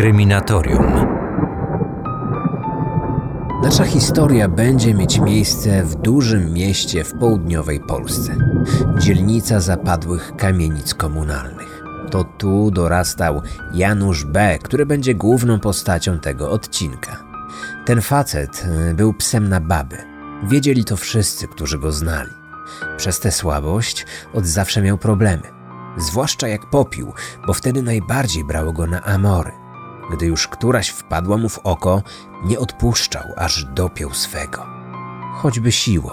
Kryminatorium. Nasza historia będzie mieć miejsce w dużym mieście w południowej Polsce. Dzielnica zapadłych kamienic komunalnych. To tu dorastał Janusz B., który będzie główną postacią tego odcinka. Ten facet y, był psem na baby. Wiedzieli to wszyscy, którzy go znali. Przez tę słabość od zawsze miał problemy. Zwłaszcza jak popił, bo wtedy najbardziej brało go na amory. Gdy już któraś wpadła mu w oko, nie odpuszczał, aż dopiął swego. Choćby siłą.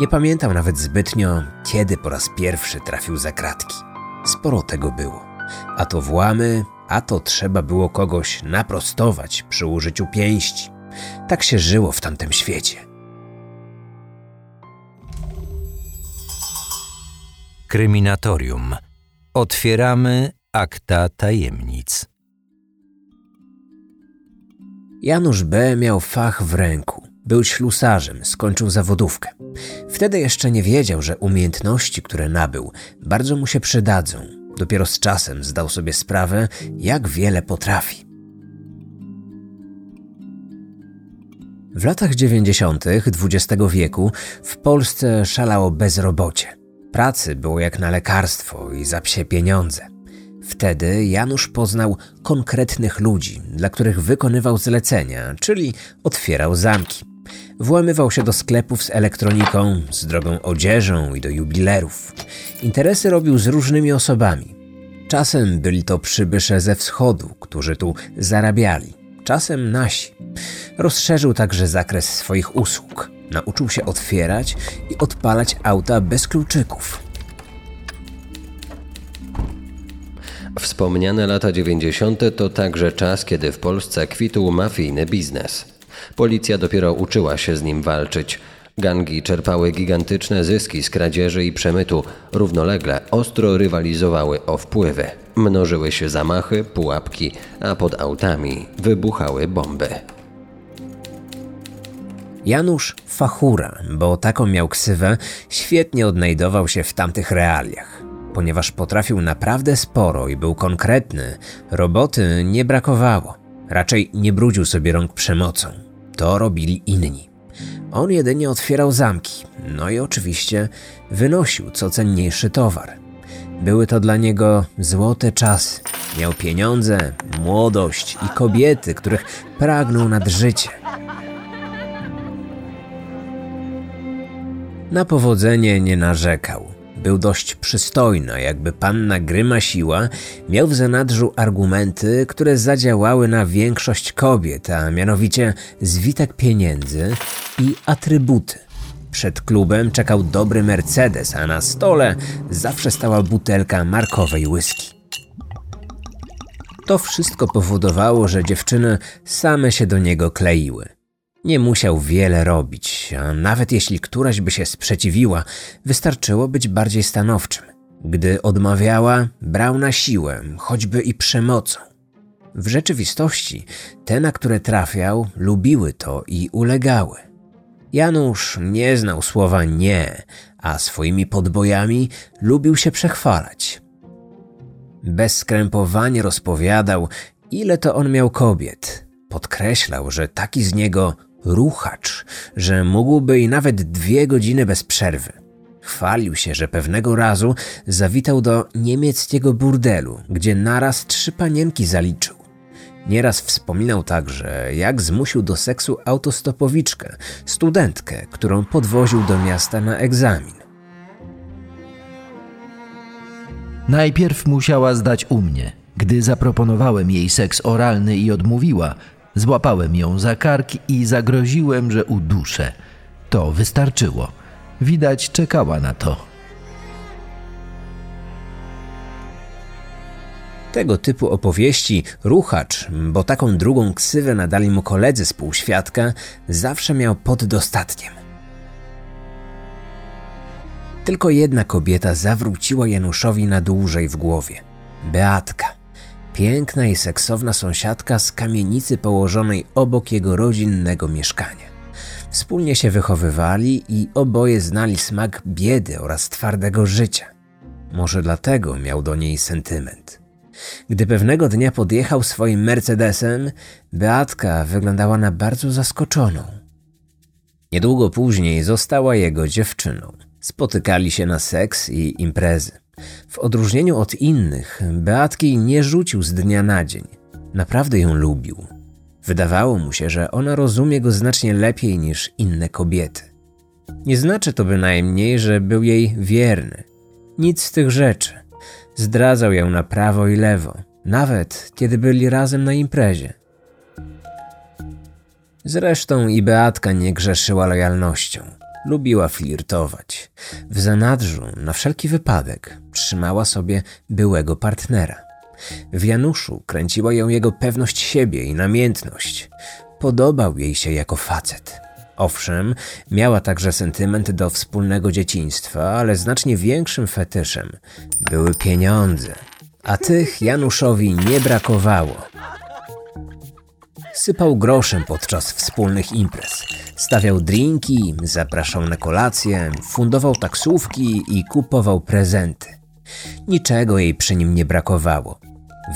Nie pamiętał nawet zbytnio, kiedy po raz pierwszy trafił za kratki. Sporo tego było. A to włamy, a to trzeba było kogoś naprostować przy użyciu pięści. Tak się żyło w tamtym świecie. Kryminatorium. Otwieramy akta tajemnic. Janusz B. miał fach w ręku. Był ślusarzem, skończył zawodówkę. Wtedy jeszcze nie wiedział, że umiejętności, które nabył, bardzo mu się przydadzą. Dopiero z czasem zdał sobie sprawę, jak wiele potrafi. W latach 90. XX wieku w Polsce szalało bezrobocie. Pracy było jak na lekarstwo i za psie pieniądze. Wtedy Janusz poznał konkretnych ludzi, dla których wykonywał zlecenia, czyli otwierał zamki. Włamywał się do sklepów z elektroniką, z drogą odzieżą i do jubilerów. Interesy robił z różnymi osobami. Czasem byli to przybysze ze wschodu, którzy tu zarabiali, czasem nasi. Rozszerzył także zakres swoich usług. Nauczył się otwierać i odpalać auta bez kluczyków. Wspomniane lata 90. to także czas, kiedy w Polsce kwitł mafijny biznes. Policja dopiero uczyła się z nim walczyć. Gangi czerpały gigantyczne zyski z kradzieży i przemytu, równolegle ostro rywalizowały o wpływy. Mnożyły się zamachy, pułapki, a pod autami wybuchały bomby. Janusz Fachura, bo taką miał ksywę, świetnie odnajdował się w tamtych realiach. Ponieważ potrafił naprawdę sporo i był konkretny, roboty nie brakowało. Raczej nie brudził sobie rąk przemocą. To robili inni. On jedynie otwierał zamki, no i oczywiście wynosił co cenniejszy towar. Były to dla niego złote czasy. Miał pieniądze, młodość i kobiety, których pragnął nad życie. Na powodzenie nie narzekał. Był dość przystojny, jakby panna Grymasiła miał w zanadrzu argumenty, które zadziałały na większość kobiet, a mianowicie zwitek pieniędzy i atrybuty. Przed klubem czekał dobry Mercedes, a na stole zawsze stała butelka markowej whisky. To wszystko powodowało, że dziewczyny same się do niego kleiły. Nie musiał wiele robić, a nawet jeśli któraś by się sprzeciwiła, wystarczyło być bardziej stanowczym. Gdy odmawiała, brał na siłę, choćby i przemocą. W rzeczywistości te, na które trafiał, lubiły to i ulegały. Janusz nie znał słowa nie, a swoimi podbojami lubił się przechwalać. Bez skrępowania rozpowiadał, ile to on miał kobiet. Podkreślał, że taki z niego ruchacz, że mógłby i nawet dwie godziny bez przerwy. Chwalił się, że pewnego razu zawitał do niemieckiego burdelu, gdzie naraz trzy panienki zaliczył. Nieraz wspominał także, jak zmusił do seksu autostopowiczkę, studentkę, którą podwoził do miasta na egzamin. Najpierw musiała zdać u mnie. Gdy zaproponowałem jej seks oralny i odmówiła, złapałem ją za kark i zagroziłem, że uduszę. To wystarczyło. Widać, czekała na to. Tego typu opowieści ruchacz, bo taką drugą ksywę nadali mu koledzy z półświadka, zawsze miał pod dostatkiem. Tylko jedna kobieta zawróciła Januszowi na dłużej w głowie. Beatka. Piękna i seksowna sąsiadka z kamienicy położonej obok jego rodzinnego mieszkania. Wspólnie się wychowywali i oboje znali smak biedy oraz twardego życia. Może dlatego miał do niej sentyment. Gdy pewnego dnia podjechał swoim Mercedesem, Beatka wyglądała na bardzo zaskoczoną. Niedługo później została jego dziewczyną. Spotykali się na seks i imprezy. W odróżnieniu od innych, Beatki nie rzucił z dnia na dzień. Naprawdę ją lubił. Wydawało mu się, że ona rozumie go znacznie lepiej niż inne kobiety. Nie znaczy to bynajmniej, że był jej wierny. Nic z tych rzeczy. Zdradzał ją na prawo i lewo, nawet kiedy byli razem na imprezie. Zresztą i Beatka nie grzeszyła lojalnością. Lubiła flirtować. W zanadrzu, na wszelki wypadek, trzymała sobie byłego partnera. W Januszu kręciła ją jego pewność siebie i namiętność. Podobał jej się jako facet. Owszem, miała także sentyment do wspólnego dzieciństwa, ale znacznie większym fetyszem były pieniądze, a tych Januszowi nie brakowało. Sypał groszem podczas wspólnych imprez. Stawiał drinki, zapraszał na kolację, fundował taksówki i kupował prezenty. Niczego jej przy nim nie brakowało.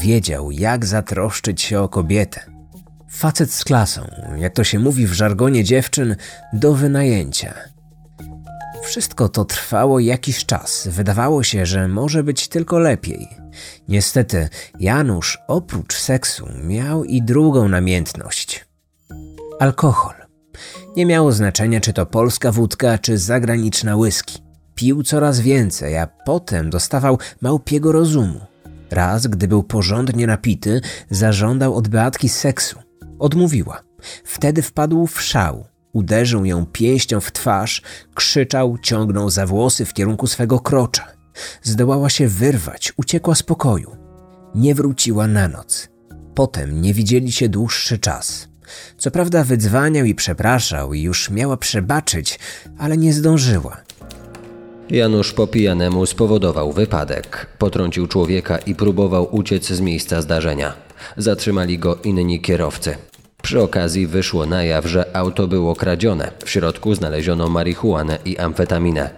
Wiedział, jak zatroszczyć się o kobietę. Facet z klasą, jak to się mówi w żargonie dziewczyn, do wynajęcia. Wszystko to trwało jakiś czas. Wydawało się, że może być tylko lepiej. Niestety, Janusz oprócz seksu miał i drugą namiętność alkohol. Nie miało znaczenia, czy to polska wódka, czy zagraniczna whisky. Pił coraz więcej, a potem dostawał małpiego rozumu. Raz, gdy był porządnie napity, zażądał od Beatki seksu. Odmówiła. Wtedy wpadł w szał. Uderzył ją pięścią w twarz, krzyczał, ciągnął za włosy w kierunku swego krocza. Zdołała się wyrwać, uciekła z pokoju. Nie wróciła na noc. Potem nie widzieli się dłuższy czas. Co prawda wydzwaniał i przepraszał i już miała przebaczyć, ale nie zdążyła. Janusz po pijanemu spowodował wypadek. Potrącił człowieka i próbował uciec z miejsca zdarzenia. Zatrzymali go inni kierowcy. Przy okazji wyszło na jaw, że auto było kradzione. W środku znaleziono marihuanę i amfetaminę.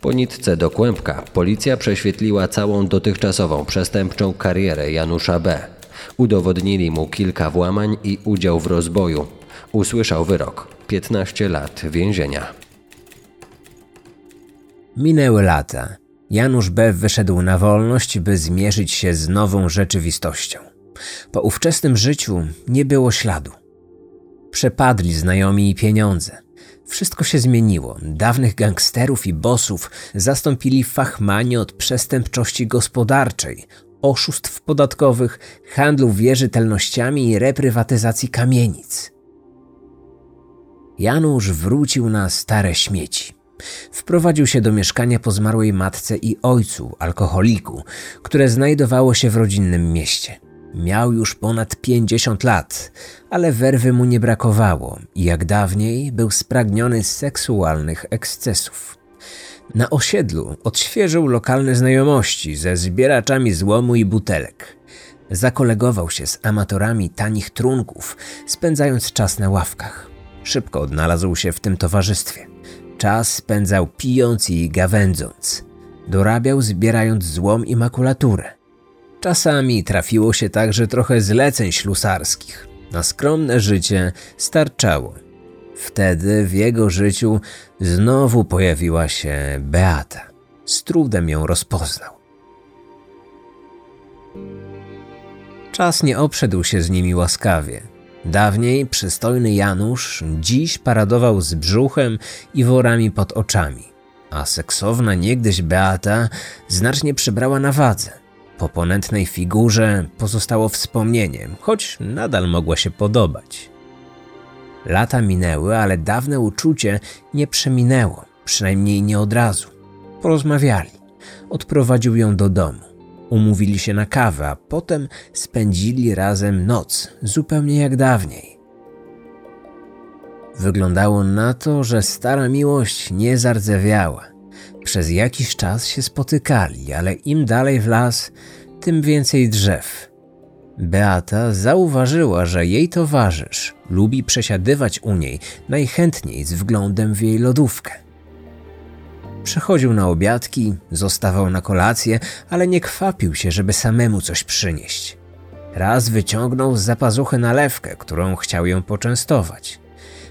Po nitce do kłębka policja prześwietliła całą dotychczasową przestępczą karierę Janusza B. Udowodnili mu kilka włamań i udział w rozboju. Usłyszał wyrok 15 lat więzienia. Minęły lata. Janusz B. wyszedł na wolność, by zmierzyć się z nową rzeczywistością. Po ówczesnym życiu nie było śladu. Przepadli znajomi i pieniądze. Wszystko się zmieniło. Dawnych gangsterów i bossów zastąpili fachmani od przestępczości gospodarczej, oszustw podatkowych, handlu wierzytelnościami i reprywatyzacji kamienic. Janusz wrócił na stare śmieci. Wprowadził się do mieszkania po zmarłej matce i ojcu, alkoholiku, które znajdowało się w rodzinnym mieście. Miał już ponad 50 lat, ale werwy mu nie brakowało i jak dawniej był spragniony seksualnych ekscesów. Na osiedlu odświeżył lokalne znajomości ze zbieraczami złomu i butelek. Zakolegował się z amatorami tanich trunków, spędzając czas na ławkach. Szybko odnalazł się w tym towarzystwie. Czas spędzał pijąc i gawędząc. Dorabiał zbierając złom i makulaturę. Czasami trafiło się także trochę zleceń ślusarskich. Na skromne życie starczało. Wtedy w jego życiu znowu pojawiła się Beata. Z trudem ją rozpoznał. Czas nie obszedł się z nimi łaskawie. Dawniej przystojny Janusz dziś paradował z brzuchem i worami pod oczami, a seksowna niegdyś Beata znacznie przybrała na wadze. Po ponętnej figurze pozostało wspomnieniem, choć nadal mogła się podobać. Lata minęły, ale dawne uczucie nie przeminęło, przynajmniej nie od razu. Porozmawiali. Odprowadził ją do domu. Umówili się na kawę, a potem spędzili razem noc, zupełnie jak dawniej. Wyglądało na to, że stara miłość nie zardzewiała. Przez jakiś czas się spotykali, ale im dalej w las, tym więcej drzew. Beata zauważyła, że jej towarzysz lubi przesiadywać u niej najchętniej z wglądem w jej lodówkę. Przychodził na obiadki, zostawał na kolację, ale nie kwapił się, żeby samemu coś przynieść. Raz wyciągnął z zapazuchy nalewkę, którą chciał ją poczęstować.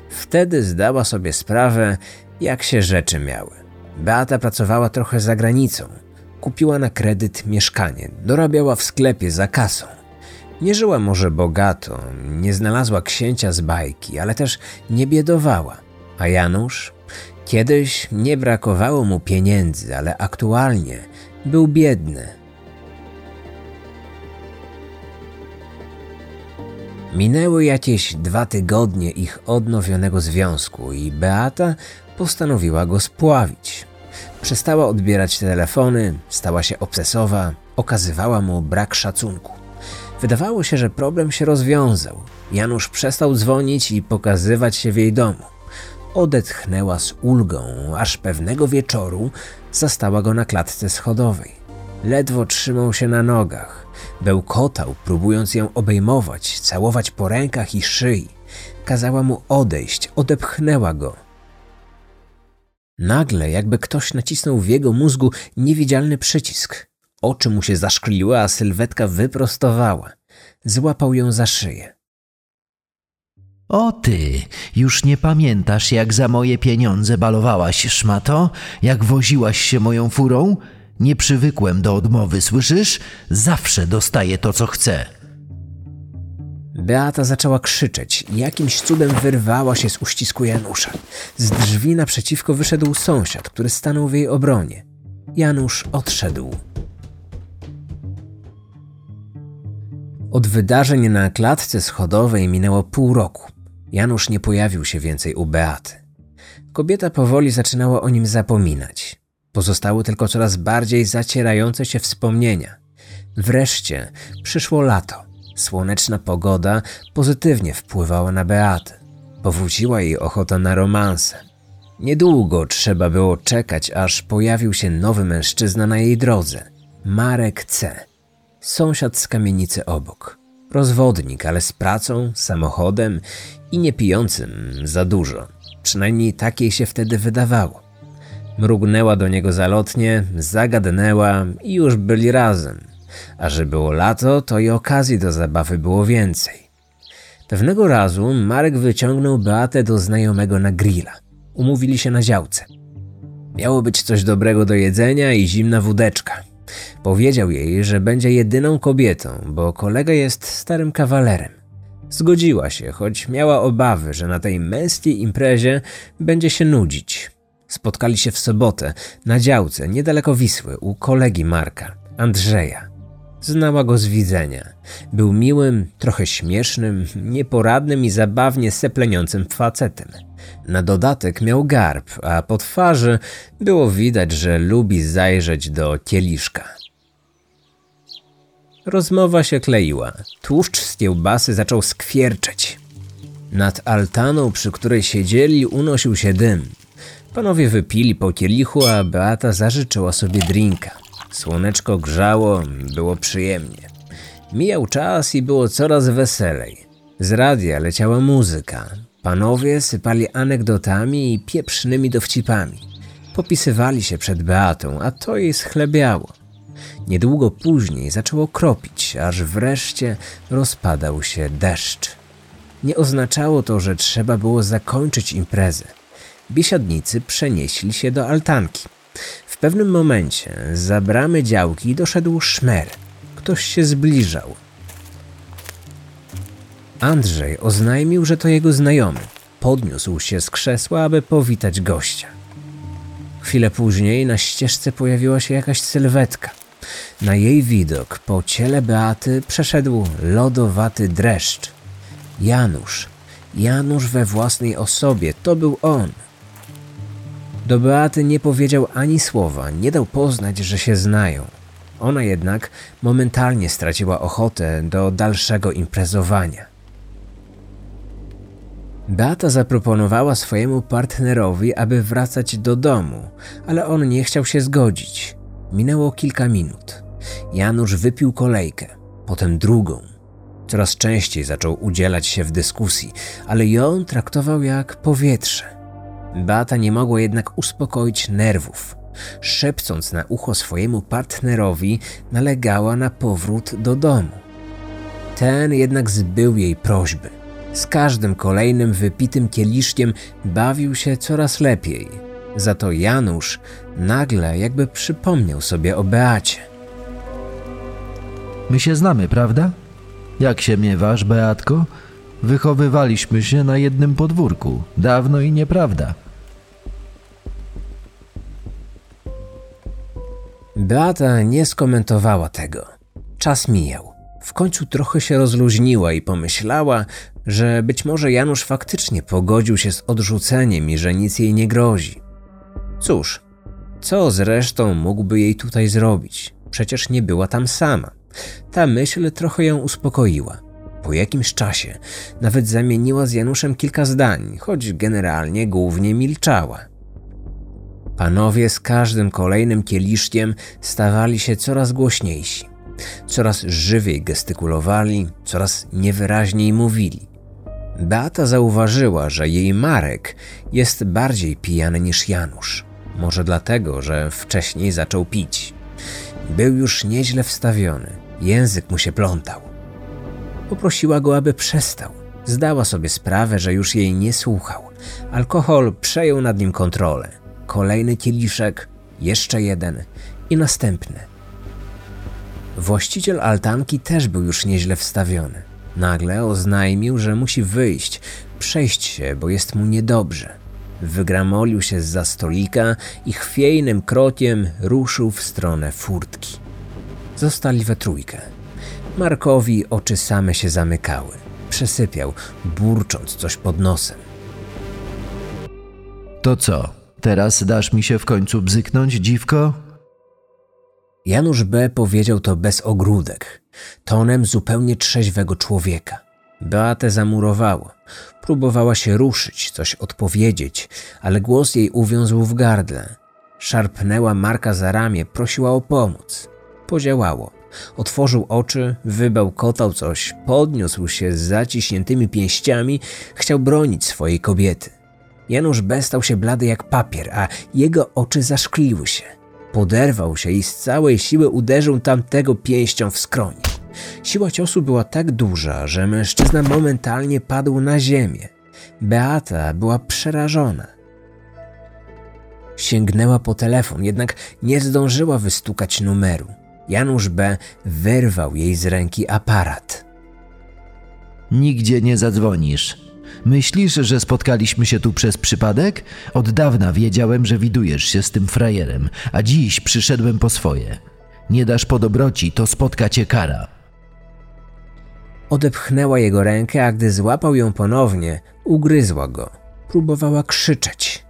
Wtedy zdała sobie sprawę, jak się rzeczy miały. Beata pracowała trochę za granicą. Kupiła na kredyt mieszkanie, dorabiała w sklepie za kasą. Nie żyła może bogato, nie znalazła księcia z bajki, ale też nie biedowała. A Janusz? Kiedyś nie brakowało mu pieniędzy, ale aktualnie był biedny. Minęły jakieś dwa tygodnie ich odnowionego związku i Beata postanowiła go spławić. Przestała odbierać telefony, stała się obsesowa, okazywała mu brak szacunku. Wydawało się, że problem się rozwiązał. Janusz przestał dzwonić i pokazywać się w jej domu. Odetchnęła z ulgą, aż pewnego wieczoru zastała go na klatce schodowej. Ledwo trzymał się na nogach. Bełkotał, próbując ją obejmować, całować po rękach i szyi. Kazała mu odejść, odepchnęła go. Nagle, jakby ktoś nacisnął w jego mózgu niewidzialny przycisk. Oczy mu się zaszkliły, a sylwetka wyprostowała. Złapał ją za szyję. O ty, już nie pamiętasz, jak za moje pieniądze balowałaś, szmato? Jak woziłaś się moją furą? Nie przywykłem do odmowy, słyszysz? Zawsze dostaję to, co chcę. Beata zaczęła krzyczeć. Jakimś cudem wyrwała się z uścisku Janusza. Z drzwi naprzeciwko wyszedł sąsiad, który stanął w jej obronie. Janusz odszedł. Od wydarzeń na klatce schodowej minęło pół roku. Janusz nie pojawił się więcej u Beaty. Kobieta powoli zaczynała o nim zapominać. Pozostały tylko coraz bardziej zacierające się wspomnienia. Wreszcie przyszło lato. Słoneczna pogoda pozytywnie wpływała na Beatę. Powróciła jej ochota na romanse. Niedługo trzeba było czekać, aż pojawił się nowy mężczyzna na jej drodze. Marek C. Sąsiad z kamienicy obok. Rozwodnik, ale z pracą, samochodem i nie pijącym za dużo. Przynajmniej takiej się wtedy wydawało. Mrugnęła do niego zalotnie, zagadnęła i już byli razem. A że było lato, to i okazji do zabawy było więcej. Pewnego razu Marek wyciągnął Beatę do znajomego na grilla. Umówili się na działce. Miało być coś dobrego do jedzenia i zimna wódeczka. Powiedział jej, że będzie jedyną kobietą, bo kolega jest starym kawalerem. Zgodziła się, choć miała obawy, że na tej męskiej imprezie będzie się nudzić. Spotkali się w sobotę na działce niedaleko Wisły u kolegi Marka, Andrzeja. Znała go z widzenia. Był miłym, trochę śmiesznym, nieporadnym i zabawnie sepleniącym facetem. Na dodatek miał garb, a po twarzy było widać, że lubi zajrzeć do kieliszka. Rozmowa się kleiła. Tłuszcz z kiełbasy zaczął skwierczeć. Nad altaną, przy której siedzieli, unosił się dym. Panowie wypili po kielichu, a Beata zażyczyła sobie drinka. Słoneczko grzało, było przyjemnie. Mijał czas i było coraz weselej. Z radia leciała muzyka. Panowie sypali anegdotami i pieprznymi dowcipami. Popisywali się przed Beatą, a to jej schlebiało. Niedługo później zaczęło kropić, aż wreszcie rozpadał się deszcz. Nie oznaczało to, że trzeba było zakończyć imprezę. Biesiadnicy przenieśli się do altanki. W pewnym momencie za bramy działki doszedł szmer. Ktoś się zbliżał. Andrzej oznajmił, że to jego znajomy. Podniósł się z krzesła, aby powitać gościa. Chwilę później na ścieżce pojawiła się jakaś sylwetka. Na jej widok po ciele Beaty przeszedł lodowaty dreszcz. Janusz, Janusz we własnej osobie, to był on. Do Beaty nie powiedział ani słowa, nie dał poznać, że się znają. Ona jednak momentalnie straciła ochotę do dalszego imprezowania. Beata zaproponowała swojemu partnerowi, aby wracać do domu, ale on nie chciał się zgodzić. Minęło kilka minut. Janusz wypił kolejkę, potem drugą. Coraz częściej zaczął udzielać się w dyskusji, ale ją traktował jak powietrze. Beata nie mogła jednak uspokoić nerwów. Szepcąc na ucho swojemu partnerowi, nalegała na powrót do domu. Ten jednak zbył jej prośby. Z każdym kolejnym wypitym kieliszkiem bawił się coraz lepiej. Za to Janusz nagle jakby przypomniał sobie o Beacie. My się znamy, prawda? Jak się miewasz, Beatko? Wychowywaliśmy się na jednym podwórku. Dawno i nieprawda. Beata nie skomentowała tego. Czas mijał. W końcu trochę się rozluźniła i pomyślała, że być może Janusz faktycznie pogodził się z odrzuceniem i że nic jej nie grozi. Cóż, co zresztą mógłby jej tutaj zrobić? Przecież nie była tam sama. Ta myśl trochę ją uspokoiła. Po jakimś czasie nawet zamieniła z Januszem kilka zdań, choć generalnie głównie milczała. Panowie z każdym kolejnym kieliszkiem stawali się coraz głośniejsi. Coraz żywiej gestykulowali, coraz niewyraźniej mówili. Beata zauważyła, że jej Marek jest bardziej pijany niż Janusz. Może dlatego, że wcześniej zaczął pić. Był już nieźle wstawiony, język mu się plątał. Poprosiła go, aby przestał. Zdała sobie sprawę, że już jej nie słuchał. Alkohol przejął nad nim kontrolę. Kolejny kieliszek, jeszcze jeden i następny. Właściciel altanki też był już nieźle wstawiony. Nagle oznajmił, że musi wyjść, przejść się, bo jest mu niedobrze. Wygramolił się z za stolika i chwiejnym krokiem ruszył w stronę furtki. Zostali we trójkę. Markowi oczy same się zamykały. Przesypiał, burcząc coś pod nosem. To co? Teraz dasz mi się w końcu bzyknąć, dziwko? Janusz B. powiedział to bez ogródek, tonem zupełnie trzeźwego człowieka. Beatę zamurowało. Próbowała się ruszyć, coś odpowiedzieć, ale głos jej uwiązł w gardle. Szarpnęła Marka za ramię, prosiła o pomoc. Podziałało. Otworzył oczy, wybełkotał coś, podniósł się z zaciśniętymi pięściami, chciał bronić swojej kobiety. Janusz B. stał się blady jak papier, a jego oczy zaszkliły się. Poderwał się i z całej siły uderzył tamtego pięścią w skroń. Siła ciosu była tak duża, że mężczyzna momentalnie padł na ziemię. Beata była przerażona. Sięgnęła po telefon, jednak nie zdążyła wystukać numeru. Janusz B. wyrwał jej z ręki aparat. Nigdzie nie zadzwonisz. Myślisz, że spotkaliśmy się tu przez przypadek? Od dawna wiedziałem, że widujesz się z tym frajerem, a dziś przyszedłem po swoje. Nie dasz po dobroci, to spotka cię kara. Odepchnęła jego rękę, a gdy złapał ją ponownie, ugryzła go. Próbowała krzyczeć.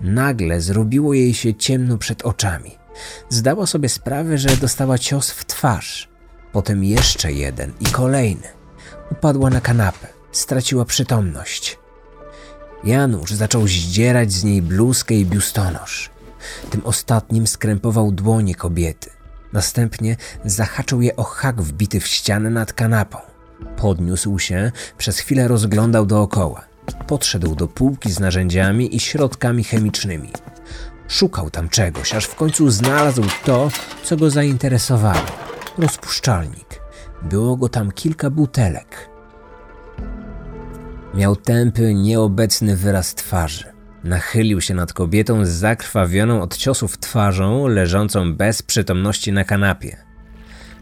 Nagle zrobiło jej się ciemno przed oczami. Zdała sobie sprawę, że dostała cios w twarz. Potem jeszcze jeden i kolejny. Upadła na kanapę, straciła przytomność. Janusz zaczął zdzierać z niej bluzkę i biustonosz. Tym ostatnim skrępował dłonie kobiety. Następnie zahaczył je o hak wbity w ścianę nad kanapą. Podniósł się, przez chwilę rozglądał dookoła. Podszedł do półki z narzędziami i środkami chemicznymi. Szukał tam czegoś, aż w końcu znalazł to, co go zainteresowało. Rozpuszczalnik. Było go tam kilka butelek. Miał tępy, nieobecny wyraz twarzy. Nachylił się nad kobietą z zakrwawioną od ciosów twarzą, leżącą bez przytomności na kanapie.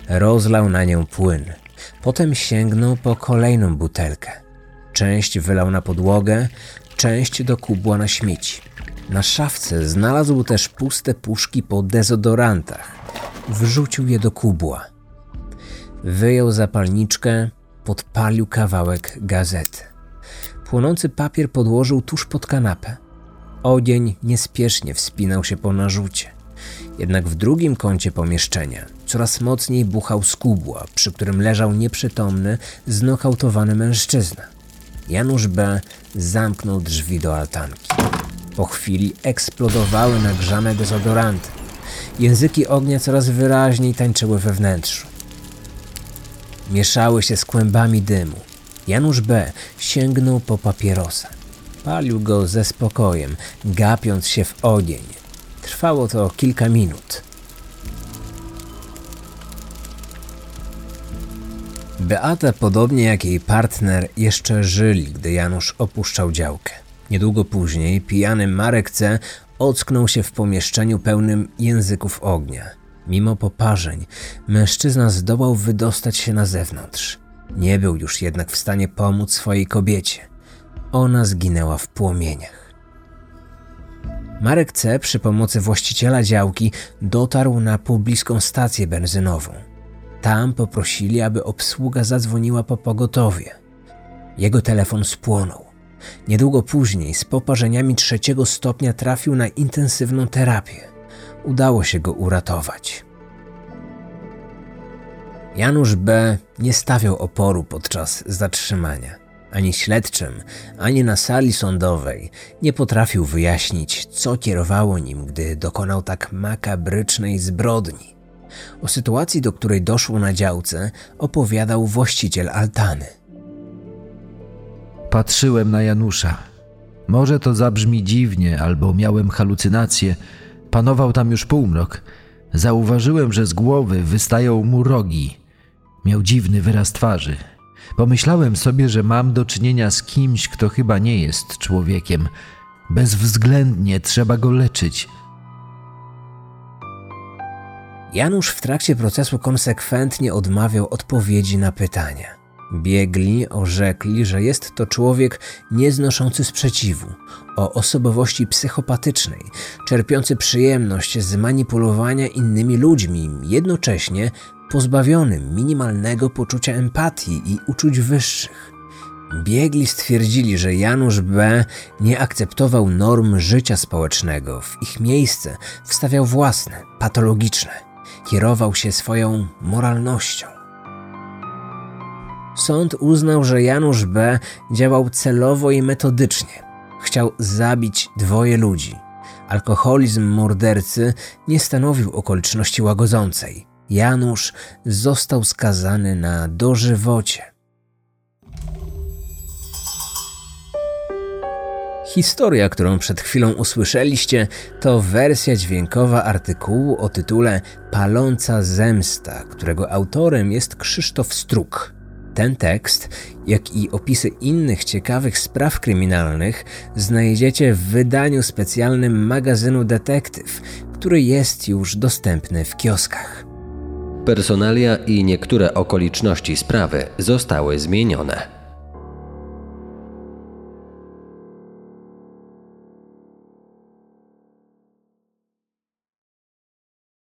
Rozlał na nią płyn. Potem sięgnął po kolejną butelkę. Część wylał na podłogę, część do kubła na śmieci. Na szafce znalazł też puste puszki po dezodorantach. Wrzucił je do kubła. Wyjął zapalniczkę, podpalił kawałek gazety. Płonący papier podłożył tuż pod kanapę. Ogień niespiesznie wspinał się po narzucie. Jednak w drugim kącie pomieszczenia coraz mocniej buchał z kubła, przy którym leżał nieprzytomny, znokautowany mężczyzna. Janusz B. zamknął drzwi do altanki. Po chwili eksplodowały nagrzane dezodoranty. Języki ognia coraz wyraźniej tańczyły we wnętrzu. Mieszały się z kłębami dymu. Janusz B. sięgnął po papierosa. Palił go ze spokojem, gapiąc się w ogień. Trwało to kilka minut. Beata, podobnie jak jej partner, jeszcze żyli, gdy Janusz opuszczał działkę. Niedługo później pijany Marek C. ocknął się w pomieszczeniu pełnym języków ognia. Mimo poparzeń, mężczyzna zdołał wydostać się na zewnątrz. Nie był już jednak w stanie pomóc swojej kobiecie. Ona zginęła w płomieniach. Marek C. przy pomocy właściciela działki dotarł na pobliską stację benzynową. Tam poprosili, aby obsługa zadzwoniła po pogotowie. Jego telefon spłonął. Niedługo później z poparzeniami trzeciego stopnia trafił na intensywną terapię. Udało się go uratować. Janusz B. nie stawiał oporu podczas zatrzymania. Ani śledczym, ani na sali sądowej nie potrafił wyjaśnić, co kierowało nim, gdy dokonał tak makabrycznej zbrodni. O sytuacji, do której doszło na działce, opowiadał właściciel altany. Patrzyłem na Janusza. Może to zabrzmi dziwnie, albo miałem halucynacje. Panował tam już półmrok. Zauważyłem, że z głowy wystają mu rogi. Miał dziwny wyraz twarzy. Pomyślałem sobie, że mam do czynienia z kimś, kto chyba nie jest człowiekiem. Bezwzględnie trzeba go leczyć. Janusz w trakcie procesu konsekwentnie odmawiał odpowiedzi na pytania. Biegli orzekli, że jest to człowiek nieznoszący sprzeciwu, o osobowości psychopatycznej, czerpiący przyjemność z manipulowania innymi ludźmi, jednocześnie pozbawionym minimalnego poczucia empatii i uczuć wyższych. Biegli stwierdzili, że Janusz B. nie akceptował norm życia społecznego, w ich miejsce wstawiał własne, patologiczne. Kierował się swoją moralnością. Sąd uznał, że Janusz B. działał celowo i metodycznie. Chciał zabić dwoje ludzi. Alkoholizm mordercy nie stanowił okoliczności łagodzącej. Janusz został skazany na dożywocie. Historia, którą przed chwilą usłyszeliście, to wersja dźwiękowa artykułu o tytule Paląca Zemsta, którego autorem jest Krzysztof Struk. Ten tekst, jak i opisy innych ciekawych spraw kryminalnych, znajdziecie w wydaniu specjalnym magazynu Detektyw, który jest już dostępny w kioskach. Personalia i niektóre okoliczności sprawy zostały zmienione.